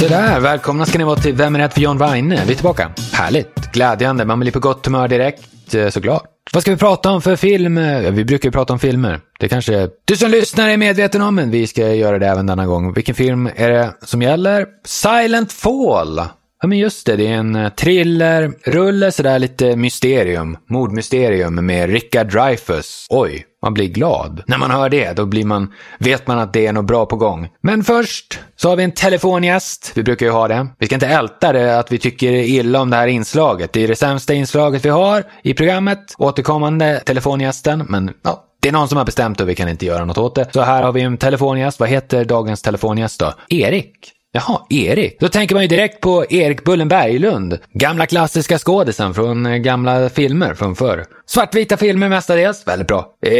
Sådär, välkomna ska ni vara till Vem är rätt för John Weine? Vi är tillbaka. Härligt, glädjande, man blir på gott humör direkt, eh, såklart. Vad ska vi prata om för film? Vi brukar ju prata om filmer. Det kanske du som lyssnar är medveten om, men vi ska göra det även denna gång. Vilken film är det som gäller? Silent Fall! Ja men just det, det är en eh, thriller, rulle sådär lite mysterium, mordmysterium med Richard Dreyfus. Oj, man blir glad. När man hör det, då blir man, vet man att det är något bra på gång. Men först så har vi en telefongäst. Vi brukar ju ha det. Vi ska inte älta det att vi tycker illa om det här inslaget. Det är det sämsta inslaget vi har i programmet. Återkommande telefongästen, men ja, det är någon som har bestämt och vi kan inte göra något åt det. Så här har vi en telefongäst. Vad heter dagens telefongäst då? Erik. Jaha, Erik. Då tänker man ju direkt på Erik Bullen Berglund. Gamla klassiska skådisen från eh, gamla filmer från förr. Svartvita filmer mestadels. Väldigt bra. Eh,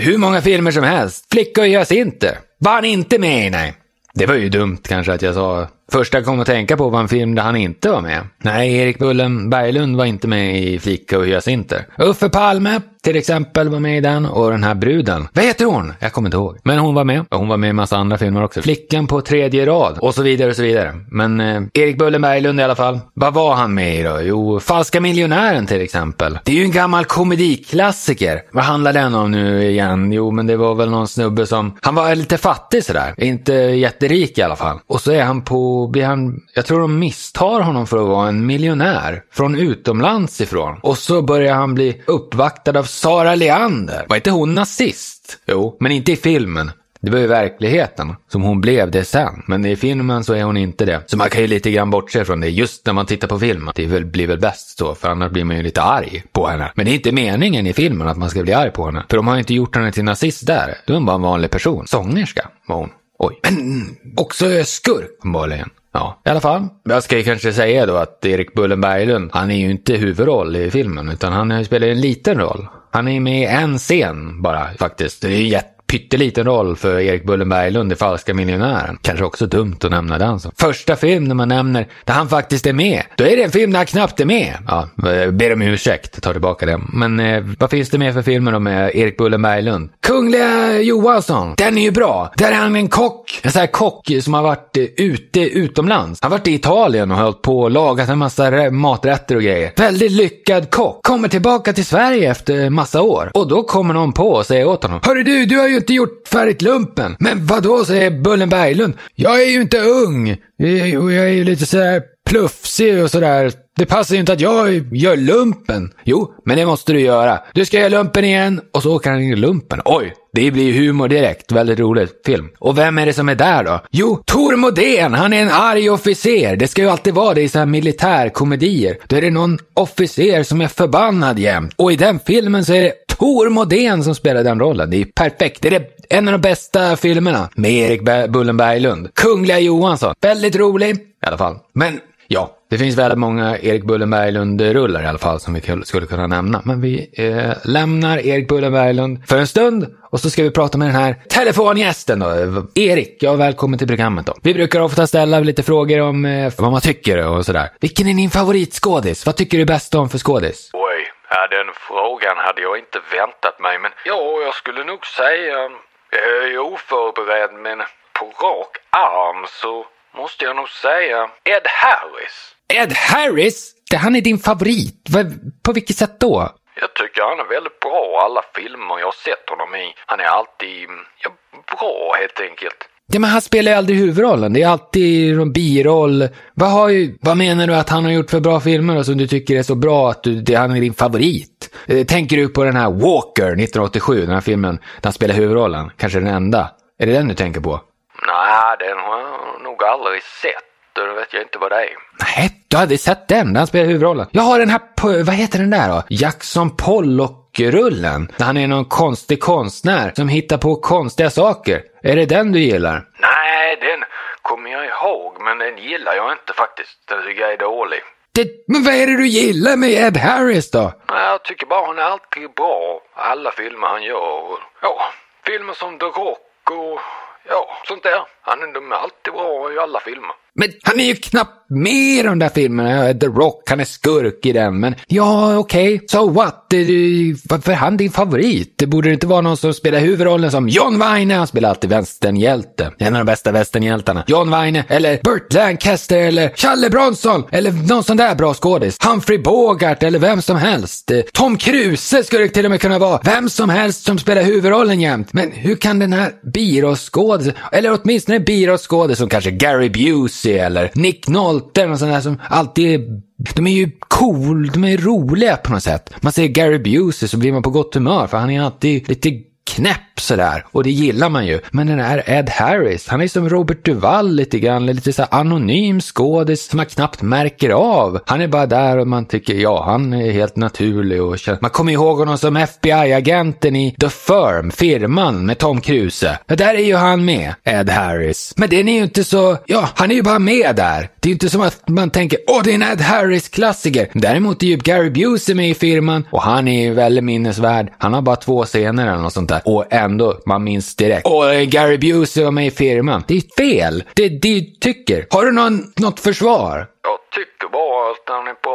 hur många filmer som helst. Flicka och inte. Var han inte med i? Nej. Det var ju dumt kanske att jag sa. Första jag kom att tänka på var en film där han inte var med. Nej, Erik Bullen Berglund var inte med i Flicka och Hyacinter. Uffe Palme till exempel var med i den och den här bruden. Vad heter hon? Jag kommer inte ihåg. Men hon var med. Hon var med i massa andra filmer också. Flickan på tredje rad och så vidare och så vidare. Men eh, Erik Bullen Berglund i alla fall. Vad var han med i då? Jo, Falska miljonären till exempel. Det är ju en gammal komediklassiker. Vad handlar den om nu igen? Jo, men det var väl någon snubbe som... Han var lite fattig sådär. Inte jätterik i alla fall. Och så är han på... Blir han... Jag tror de misstar honom för att vara en miljonär. Från utomlands ifrån. Och så börjar han bli uppvaktad av Sara Leander. Var inte hon nazist? Jo, men inte i filmen. Det var ju verkligheten som hon blev det sen. Men i filmen så är hon inte det. Så man kan ju lite grann bortse från det just när man tittar på filmen. Det väl, blir väl bäst så, för annars blir man ju lite arg på henne. Men det är inte meningen i filmen att man ska bli arg på henne. För de har ju inte gjort henne till nazist där. Då är hon bara en vanlig person. Sångerska var hon. Oj. Men också skurk, uppenbarligen. Ja, i alla fall. Jag ska ju kanske säga då att Erik Bullen Berglund, han är ju inte huvudroll i filmen, utan han spelar en liten roll. Han är med i en scen bara, faktiskt. Det är jätte pytteliten roll för Erik Bullen Berglund i Falska miljonären. Kanske också dumt att nämna den som första film när man nämner där han faktiskt är med. Då är det en film där han knappt är med. Ja, eh, ber om ursäkt, tar tillbaka det. Men eh, vad finns det mer för filmer då med Erik Bullen Berglund? Kungliga Johansson, den är ju bra. Där är han en kock. En sån här kock som har varit eh, ute utomlands. Han har varit i Italien och hållit på och lagat en massa maträtter och grejer. Väldigt lyckad kock. Kommer tillbaka till Sverige efter massa år. Och då kommer någon på och säger åt honom. Hörru du, du har ju inte gjort färdigt lumpen. Men vadå, säger Bullen Berglund. Jag är ju inte ung. Och jag är ju lite sådär plufsig och sådär. Det passar ju inte att jag gör lumpen. Jo, men det måste du göra. Du ska göra lumpen igen och så åker han in i lumpen. Oj, det blir humor direkt. Väldigt rolig film. Och vem är det som är där då? Jo, Tor Modén! Han är en arg officer. Det ska ju alltid vara det i så här militärkomedier. Då är det någon officer som är förbannad jämt. Och i den filmen så är det Tor Modén som spelar den rollen. Det är perfekt. Det är en av de bästa filmerna med Erik Bullen Berglund. Kungliga Johansson. Väldigt rolig i alla fall. Men ja, det finns väldigt många Erik Bullen Berglund-rullar i alla fall som vi skulle kunna nämna. Men vi eh, lämnar Erik Bullen Berglund för en stund och så ska vi prata med den här telefongästen då. Erik, ja välkommen till programmet då. Vi brukar ofta ställa lite frågor om eh, vad man tycker och sådär. Vilken är din favoritskådis? Vad tycker du bäst om för skådis? Ja, den frågan hade jag inte väntat mig. Men ja, jag skulle nog säga... Jag är oförberedd, men på rak arm så måste jag nog säga Ed Harris. Ed Harris? Det, han är din favorit. På vilket sätt då? Jag tycker han är väldigt bra i alla filmer jag har sett honom i. Han är alltid ja, bra helt enkelt. Ja, men han spelar ju aldrig huvudrollen. Det är alltid någon biroll. Vad, har ju, vad menar du att han har gjort för bra filmer och som du tycker är så bra att du, det, han är din favorit? Eh, tänker du på den här Walker 1987, den här filmen där han spelar huvudrollen? Kanske den enda? Är det den du tänker på? Nej, den har jag nog aldrig sett. Då vet jag inte vad det är. Nej, du har aldrig sett den? Där han spelar huvudrollen. Jag har den här, vad heter den där då? Jackson Pollock-rullen. Där han är någon konstig konstnär som hittar på konstiga saker. Är det den du gillar? Nej, den kommer jag ihåg, men den gillar jag inte faktiskt. Den tycker jag är dålig. Det, men vad är det du gillar med Ed Harris då? Jag tycker bara han är alltid bra. Alla filmer han gör. Ja, filmer som The Rock och ja, sånt där. Han, de är alltid bra i alla filmer. Men han är ju knappt med i de där filmerna. The Rock, han är skurk i den. Men ja, okej, okay. so what? Varför är han din favorit? Det borde inte vara någon som spelar huvudrollen som John Wayne. Han spelar alltid västernhjälte. En av de bästa västernhjältarna. John Wayne, eller Burt Lancaster, eller Challe Bronson, eller någon sån där bra skådis. Humphrey Bogart, eller vem som helst. Eh, Tom Cruise skulle det till och med kunna vara. Vem som helst som spelar huvudrollen jämt. Men hur kan den här biroskådisen, eller åtminstone biroskådis som kanske Gary Busey eller Nick Nolte, eller sån där som alltid är, de är ju cool, de är roliga på något sätt. Man ser Gary Busey så blir man på gott humör för han är alltid lite knäpp sådär. Och det gillar man ju. Men den här Ed Harris, han är som Robert Duvall lite grann. Lite så anonym skådis som man knappt märker av. Han är bara där och man tycker, ja, han är helt naturlig och känner. Man kommer ihåg honom som FBI-agenten i The Firm, firman med Tom Cruise. Ja, där är ju han med, Ed Harris. Men den är ju inte så, ja, han är ju bara med där. Det är ju inte som att man tänker, åh, det är en Ed Harris-klassiker. Däremot är ju Gary Busey med i firman och han är ju väldigt minnesvärd. Han har bara två scener eller något sånt där och ändå, man minns direkt. Åh, Gary Busey var med i firman. Det är fel. Det är det du tycker. Har du någon, något försvar? Jag tycker bara att han är på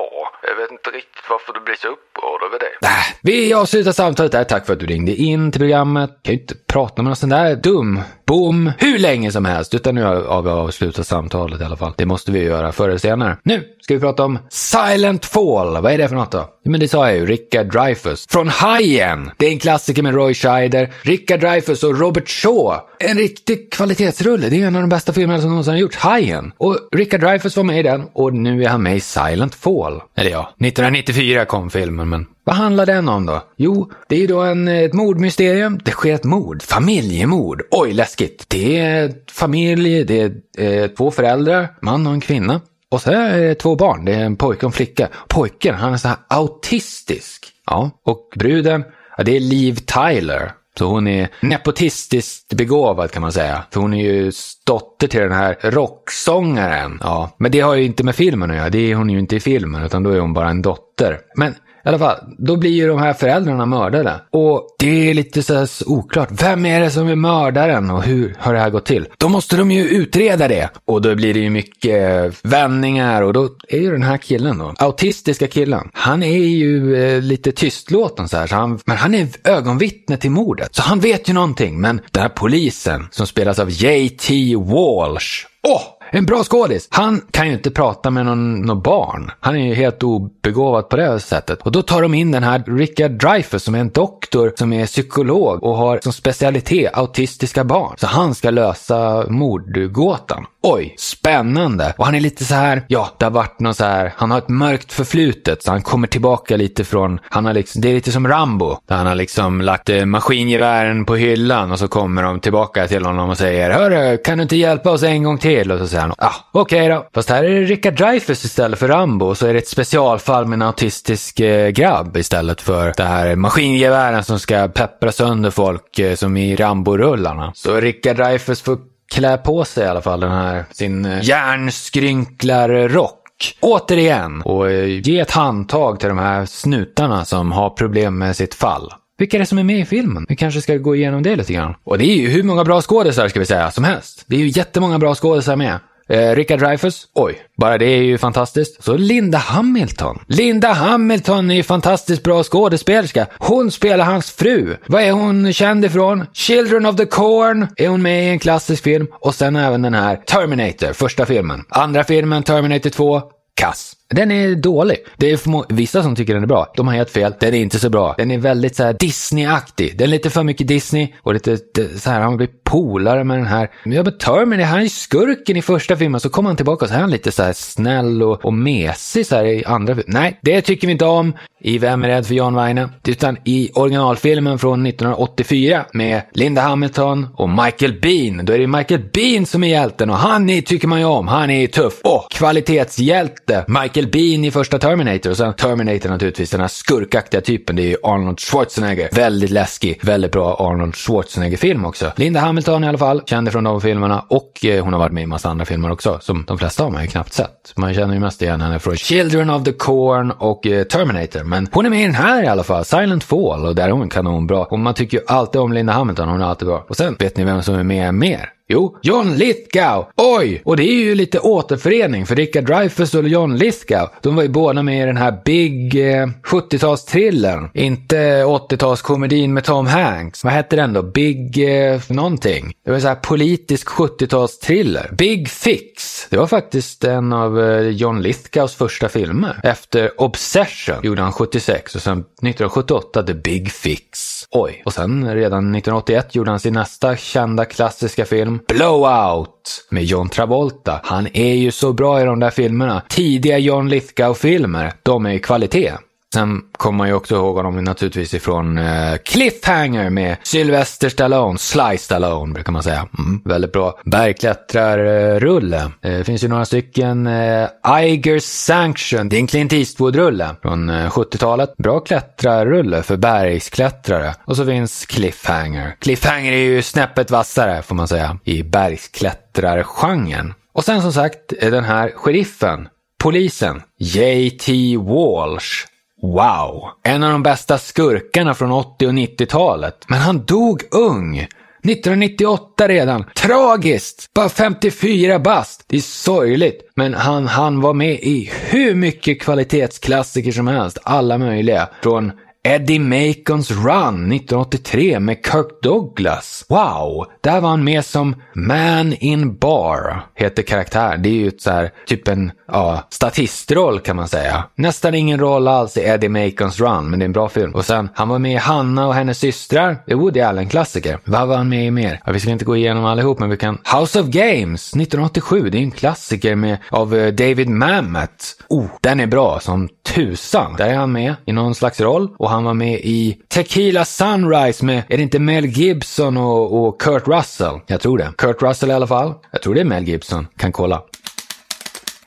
inte riktigt varför du blir så upprörd över det. Äh, vi avslutar samtalet där. Tack för att du ringde in till programmet. Kan ju inte prata med någon sån där dum bom hur länge som helst. Utan nu har vi avslutat samtalet i alla fall. Det måste vi göra förr eller senare. Nu ska vi prata om Silent Fall. Vad är det för något då? Men det sa jag ju. Richard Dreyfus. Från Hajen. Det är en klassiker med Roy Scheider, Richard Dreyfus och Robert Shaw. En riktig kvalitetsrulle. Det är en av de bästa filmerna som någonsin har gjorts. Hajen. Och Richard Dreyfus var med i den och nu är han med i Silent Fall. Eller ja, 1994 kom filmen, men vad handlar den om då? Jo, det är ju då en, eh, ett mordmysterium. Det sker ett mord. Familjemord. Oj, läskigt. Det är familj, det är eh, två föräldrar, man och en kvinna. Och så är det två barn. Det är en pojke och en flicka. Pojken, han är så här autistisk. Ja, och bruden, ja, det är Liv Tyler. Så hon är nepotistiskt begåvad kan man säga. För hon är ju dotter till den här rocksångaren. Ja, men det har ju inte med filmen att göra. Det är hon ju inte i filmen, utan då är hon bara en dotter. Men i alla fall, då blir ju de här föräldrarna mördade. Och det är lite så oklart. Vem är det som är mördaren och hur har det här gått till? Då måste de ju utreda det. Och då blir det ju mycket eh, vändningar och då är ju den här killen då, autistiska killen, han är ju eh, lite tystlåten så här. Så han, men han är ögonvittne till mordet. Så han vet ju någonting. Men den här polisen som spelas av J.T. Walsh. Åh, oh, en bra skådis. Han kan ju inte prata med någon, någon barn. Han är ju helt obegåvad på det sättet. Och då tar de in den här Richard Dreyfuss som är en doktor som är psykolog och har som specialitet autistiska barn. Så han ska lösa mordgåtan. Oj, spännande. Och han är lite så här, ja, det har varit någon så här, han har ett mörkt förflutet så han kommer tillbaka lite från, han har liksom, det är lite som Rambo. Där han har liksom lagt eh, maskingevären på hyllan och så kommer de tillbaka till honom och säger, hörru, kan du inte hjälpa oss en gång till? Och så säger han, ja, ah, okej okay då. Fast här är det Richard Dreyfus istället för Rambo och så är det ett specialfall med en autistisk eh, grabb istället för det här maskingevären som ska peppra sönder folk eh, som i Rambo-rullarna. Så Richard Dreyfus får klä på sig i alla fall den här sin eh, järnskrynklarrock. Återigen, och eh, ge ett handtag till de här snutarna som har problem med sitt fall. Vilka är det som är med i filmen? Vi kanske ska gå igenom det lite grann. Och det är ju hur många bra skådisar ska vi säga som helst. Det är ju jättemånga bra skådisar med. Eh, Richard Dreyfus, oj, bara det är ju fantastiskt. Så Linda Hamilton. Linda Hamilton är ju fantastiskt bra skådespelerska. Hon spelar hans fru. Vad är hon känd ifrån? Children of the Corn är hon med i en klassisk film. Och sen även den här Terminator, första filmen. Andra filmen, Terminator 2, kass. Den är dålig. Det är vissa som tycker den är bra. De har helt fel. Den är inte så bra. Den är väldigt så här Disney-aktig. Den är lite för mycket Disney och lite så här, han blir polare med den här. Men jag Terminator, han är skurken i första filmen så kommer han tillbaka och så är han lite så här snäll och, och mesig så här i andra filmen. Nej, det tycker vi inte om i Vem är rädd för John Weine? Utan i originalfilmen från 1984 med Linda Hamilton och Michael Bean. Då är det Michael Bean som är hjälten och han är, tycker man ju om. Han är tuff. Och kvalitetshjälte. Michael Michael Bean i första Terminator och sen Terminator naturligtvis, den här skurkaktiga typen. Det är ju Arnold Schwarzenegger. Väldigt läskig, väldigt bra Arnold Schwarzenegger-film också. Linda Hamilton i alla fall, känd från de filmerna och eh, hon har varit med i massa andra filmer också, som de flesta har man ju knappt sett. Man känner ju mest igen henne från Children of the Corn och eh, Terminator, men hon är med i den här i alla fall, Silent Fall, och där är hon kanonbra. Och man tycker ju alltid om Linda Hamilton, hon är alltid bra. Och sen vet ni vem som är med mer? Jo, John Lithgow! Oj! Och det är ju lite återförening för Richard Dreyfuss och John Lithgow, de var ju båda med i den här Big eh, 70-talstrillern. Inte 80-talskomedin med Tom Hanks. Vad hette den då? Big eh, någonting. Det var så här politisk 70-talstriller. Big Fix. Det var faktiskt en av eh, John Lithgows första filmer. Efter Obsession gjorde han 76 och sen 1978 The Big Fix. Oj. Och sen redan 1981 gjorde han sin nästa kända klassiska film Blowout med John Travolta. Han är ju så bra i de där filmerna. Tidiga John Lithgow-filmer, de är ju kvalitet. Sen kommer man ju också ihåg honom naturligtvis ifrån eh, Cliffhanger med Sylvester Stallone, Sly Stallone brukar man säga. Mm, väldigt bra. Bergklättrarrulle. Det finns ju några stycken. Eh, Iger Sanction, det är en Clint Eastwood-rulle från eh, 70-talet. Bra klättrarrulle för bergsklättrare. Och så finns Cliffhanger. Cliffhanger är ju snäppet vassare får man säga i bergsklättrargenren. Och sen som sagt eh, den här sheriffen, polisen, J.T. Walsh. Wow! En av de bästa skurkarna från 80 och 90-talet. Men han dog ung. 1998 redan. Tragiskt! Bara 54 bast. Det är sorgligt. Men han, han var med i hur mycket kvalitetsklassiker som helst. Alla möjliga. Från Eddie Macons Run 1983 med Kirk Douglas. Wow! Där var han med som Man in Bar, heter karaktär. Det är ju så här, typ en ja, statistroll kan man säga. Nästan ingen roll alls i Eddie Macons Run, men det är en bra film. Och sen, han var med i Hanna och hennes systrar. Det är Woody Allen-klassiker. Vad var han med i mer? Ja, vi ska inte gå igenom allihop, men vi kan... House of Games 1987, det är en klassiker med, av uh, David Mamet. Oh, den är bra som tusan. Där är han med i någon slags roll. Och han var med i Tequila Sunrise med, är det inte Mel Gibson och, och Kurt Russell? Jag tror det. Kurt Russell i alla fall. Jag tror det är Mel Gibson. Kan kolla.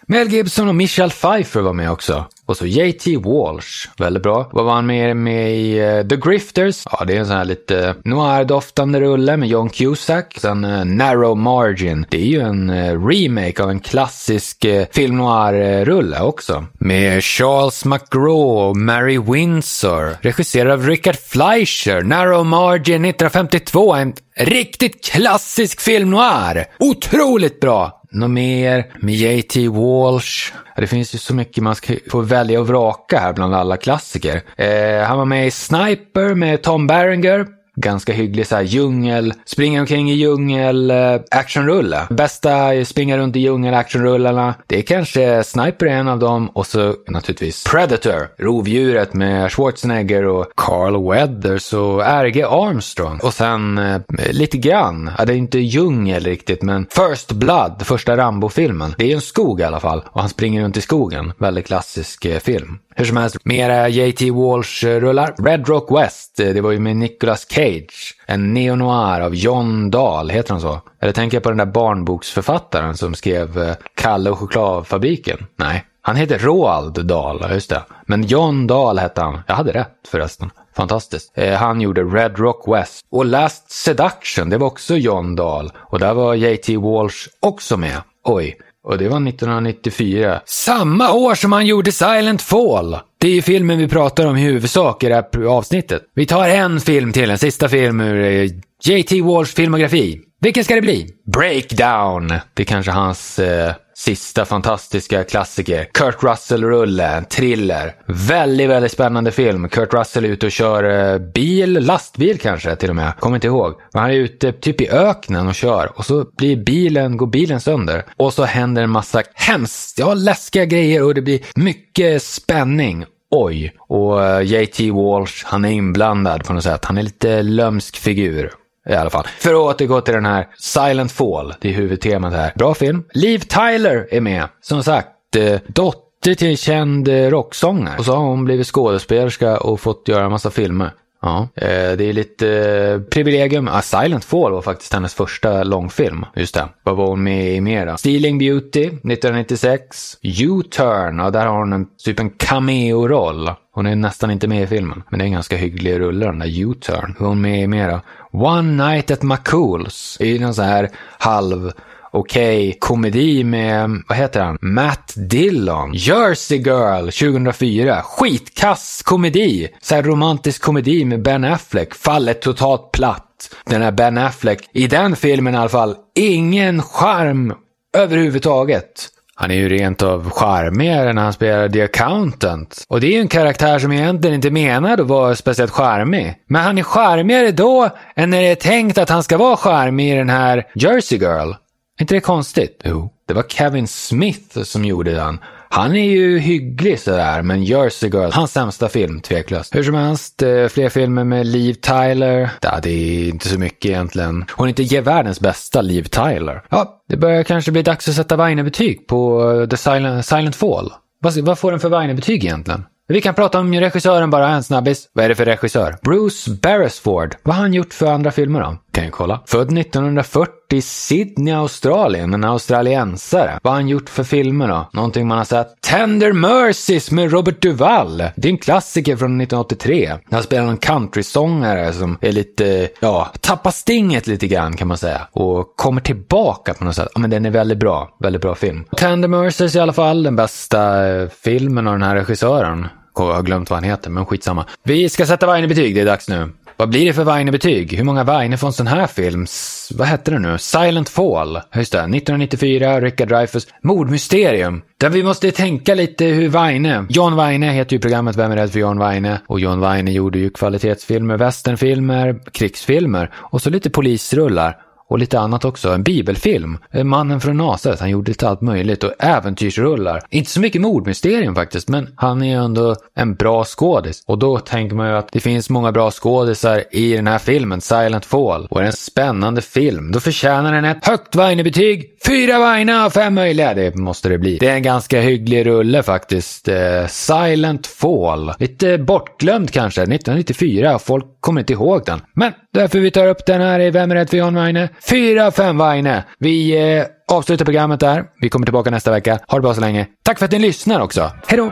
Mel Gibson och Michelle Pfeiffer var med också. Och så J.T. Walsh, väldigt bra. Vad var han med, med i uh, The Grifters? Ja, det är en sån här lite noir-doftande rulle med John Cusack. Sen uh, Narrow Margin. Det är ju en uh, remake av en klassisk film noir-rulle också. Med Charles McGraw och Mary Windsor. Regisserad av Richard Fleischer. Narrow Margin 1952. En riktigt klassisk film noir. Otroligt bra! Något mer med J.T. Walsh. Det finns ju så mycket man ska få välja och vraka här bland alla klassiker. Eh, han var med i Sniper med Tom Berenger ganska hygglig så här djungel, springa omkring i djungel eh, actionrulle. Bästa springa runt i djungel actionrullarna. Det är kanske Sniper är en av dem och så naturligtvis Predator, rovdjuret med Schwarzenegger och Carl Weathers och R.G. Armstrong. Och sen eh, lite grann, ja, det är inte djungel riktigt men First Blood, första Rambo-filmen. Det är en skog i alla fall och han springer runt i skogen. Väldigt klassisk eh, film. Hur som helst, mera JT Walsh-rullar. Eh, Red Rock West, eh, det var ju med Nicolas Cage. En neo-noir av John Dahl, heter han så? Eller tänker jag på den där barnboksförfattaren som skrev eh, Kalle och chokladfabriken? Nej, han heter Roald Dahl, just det. Men John Dahl hette han. Jag hade rätt förresten. Fantastiskt. Eh, han gjorde Red Rock West. Och Last Seduction, det var också John Dahl. Och där var JT Walsh också med. Oj, och det var 1994. Samma år som han gjorde Silent Fall! Det är ju filmen vi pratar om i huvudsak i det här avsnittet. Vi tar en film till, en sista film ur eh, JT Walsh filmografi. Vilken ska det bli? Breakdown! Det är kanske hans eh, sista fantastiska klassiker. Kurt Russell-rulle, en thriller. Väldigt, väldigt spännande film. Kurt Russell är ute och kör eh, bil, lastbil kanske till och med. Kommer inte ihåg. Men han är ute typ i öknen och kör och så blir bilen, går bilen sönder. Och så händer en massa hemskt, ja läskiga grejer och det blir mycket spänning. Oj! Och eh, JT Walsh, han är inblandad på något sätt. Han är lite lömsk figur. I alla fall. För att återgå till den här Silent Fall, det är huvudtemat här. Bra film. Liv Tyler är med. Som sagt, eh, dotter till en känd eh, rocksångare. Och så har hon blivit skådespelerska och fått göra en massa filmer. Ja, eh, det är lite eh, privilegium. Ah, Silent Fall var faktiskt hennes första långfilm. Just det. Vad var hon med i mera? Stealing Beauty 1996. U-Turn, ja där har hon en, typ en cameo-roll. Hon är nästan inte med i filmen, men det är en ganska hygglig rulle den där U-Turn. Hon är hon med i mera? One Night at McCools. I är ju någon sån här halv okej okay, komedi med, vad heter han? Matt Dillon. Jersey Girl 2004. Skitkass komedi. Så här romantisk komedi med Ben Affleck. Fallet totalt platt. Den här Ben Affleck, i den filmen i alla fall, ingen charm överhuvudtaget. Han är ju rent av charmigare när han spelar The Accountant. Och det är ju en karaktär som egentligen inte menad att vara speciellt charmig. Men han är charmigare då än när det är tänkt att han ska vara charmig i den här Jersey Girl. Är inte det konstigt? Jo. Det var Kevin Smith som gjorde den. Han är ju hygglig sådär, men Jersey Girl, hans sämsta film, tveklöst. Hur som helst, eh, fler filmer med Liv Tyler. Ja, det är inte så mycket egentligen. Hon är inte ge världens bästa Liv Tyler. Ja, det börjar kanske bli dags att sätta Weiner-betyg på eh, The Silent, Silent Fall. Vad, vad får den för Weiner-betyg egentligen? Vi kan prata om regissören bara en snabbis. Vad är det för regissör? Bruce Beresford. Vad har han gjort för andra filmer då? Kan jag kolla. Född 1940 i Sydney, Australien. En australiensare. Vad har han gjort för filmer då? Någonting man har sett? Tender Mercies med Robert Duvall. Det är en klassiker från 1983. Han spelar en countrysångare som är lite, ja, tappar stinget lite grann kan man säga. Och kommer tillbaka på något sätt. Ja, men den är väldigt bra. Väldigt bra film. Tender Mercies i alla fall. Den bästa eh, filmen av den här regissören. Jag har glömt vad han heter, men skitsamma. Vi ska sätta varje betyg, det är dags nu. Vad blir det för Weine-betyg? Hur många Weine får en sån här film? S vad hette det nu? Silent Fall. Just det, 1994, Richard Dreyfuss. Mordmysterium. Där vi måste tänka lite hur Weine... John Weine heter ju programmet Vem är rädd för John Weine? Och John Weine gjorde ju kvalitetsfilmer, westernfilmer, krigsfilmer och så lite polisrullar och lite annat också. En bibelfilm. Mannen från Nasaret, han gjorde lite allt möjligt och äventyrsrullar. Inte så mycket mordmysterium faktiskt, men han är ju ändå en bra skådis. Och då tänker man ju att det finns många bra skådisar i den här filmen, Silent Fall. Och är en spännande film, då förtjänar den ett högt Weine-betyg. Fyra Weine av fem möjliga, det måste det bli. Det är en ganska hygglig rulle faktiskt. Eh, Silent Fall. Lite bortglömd kanske, 1994. Folk kommer inte ihåg den. Men därför vi tar upp den här i Vem är rätt för John Weine? Fyra, fem Weine. Vi eh, avslutar programmet där. Vi kommer tillbaka nästa vecka. Ha det bra så länge. Tack för att ni lyssnar också. Hej då!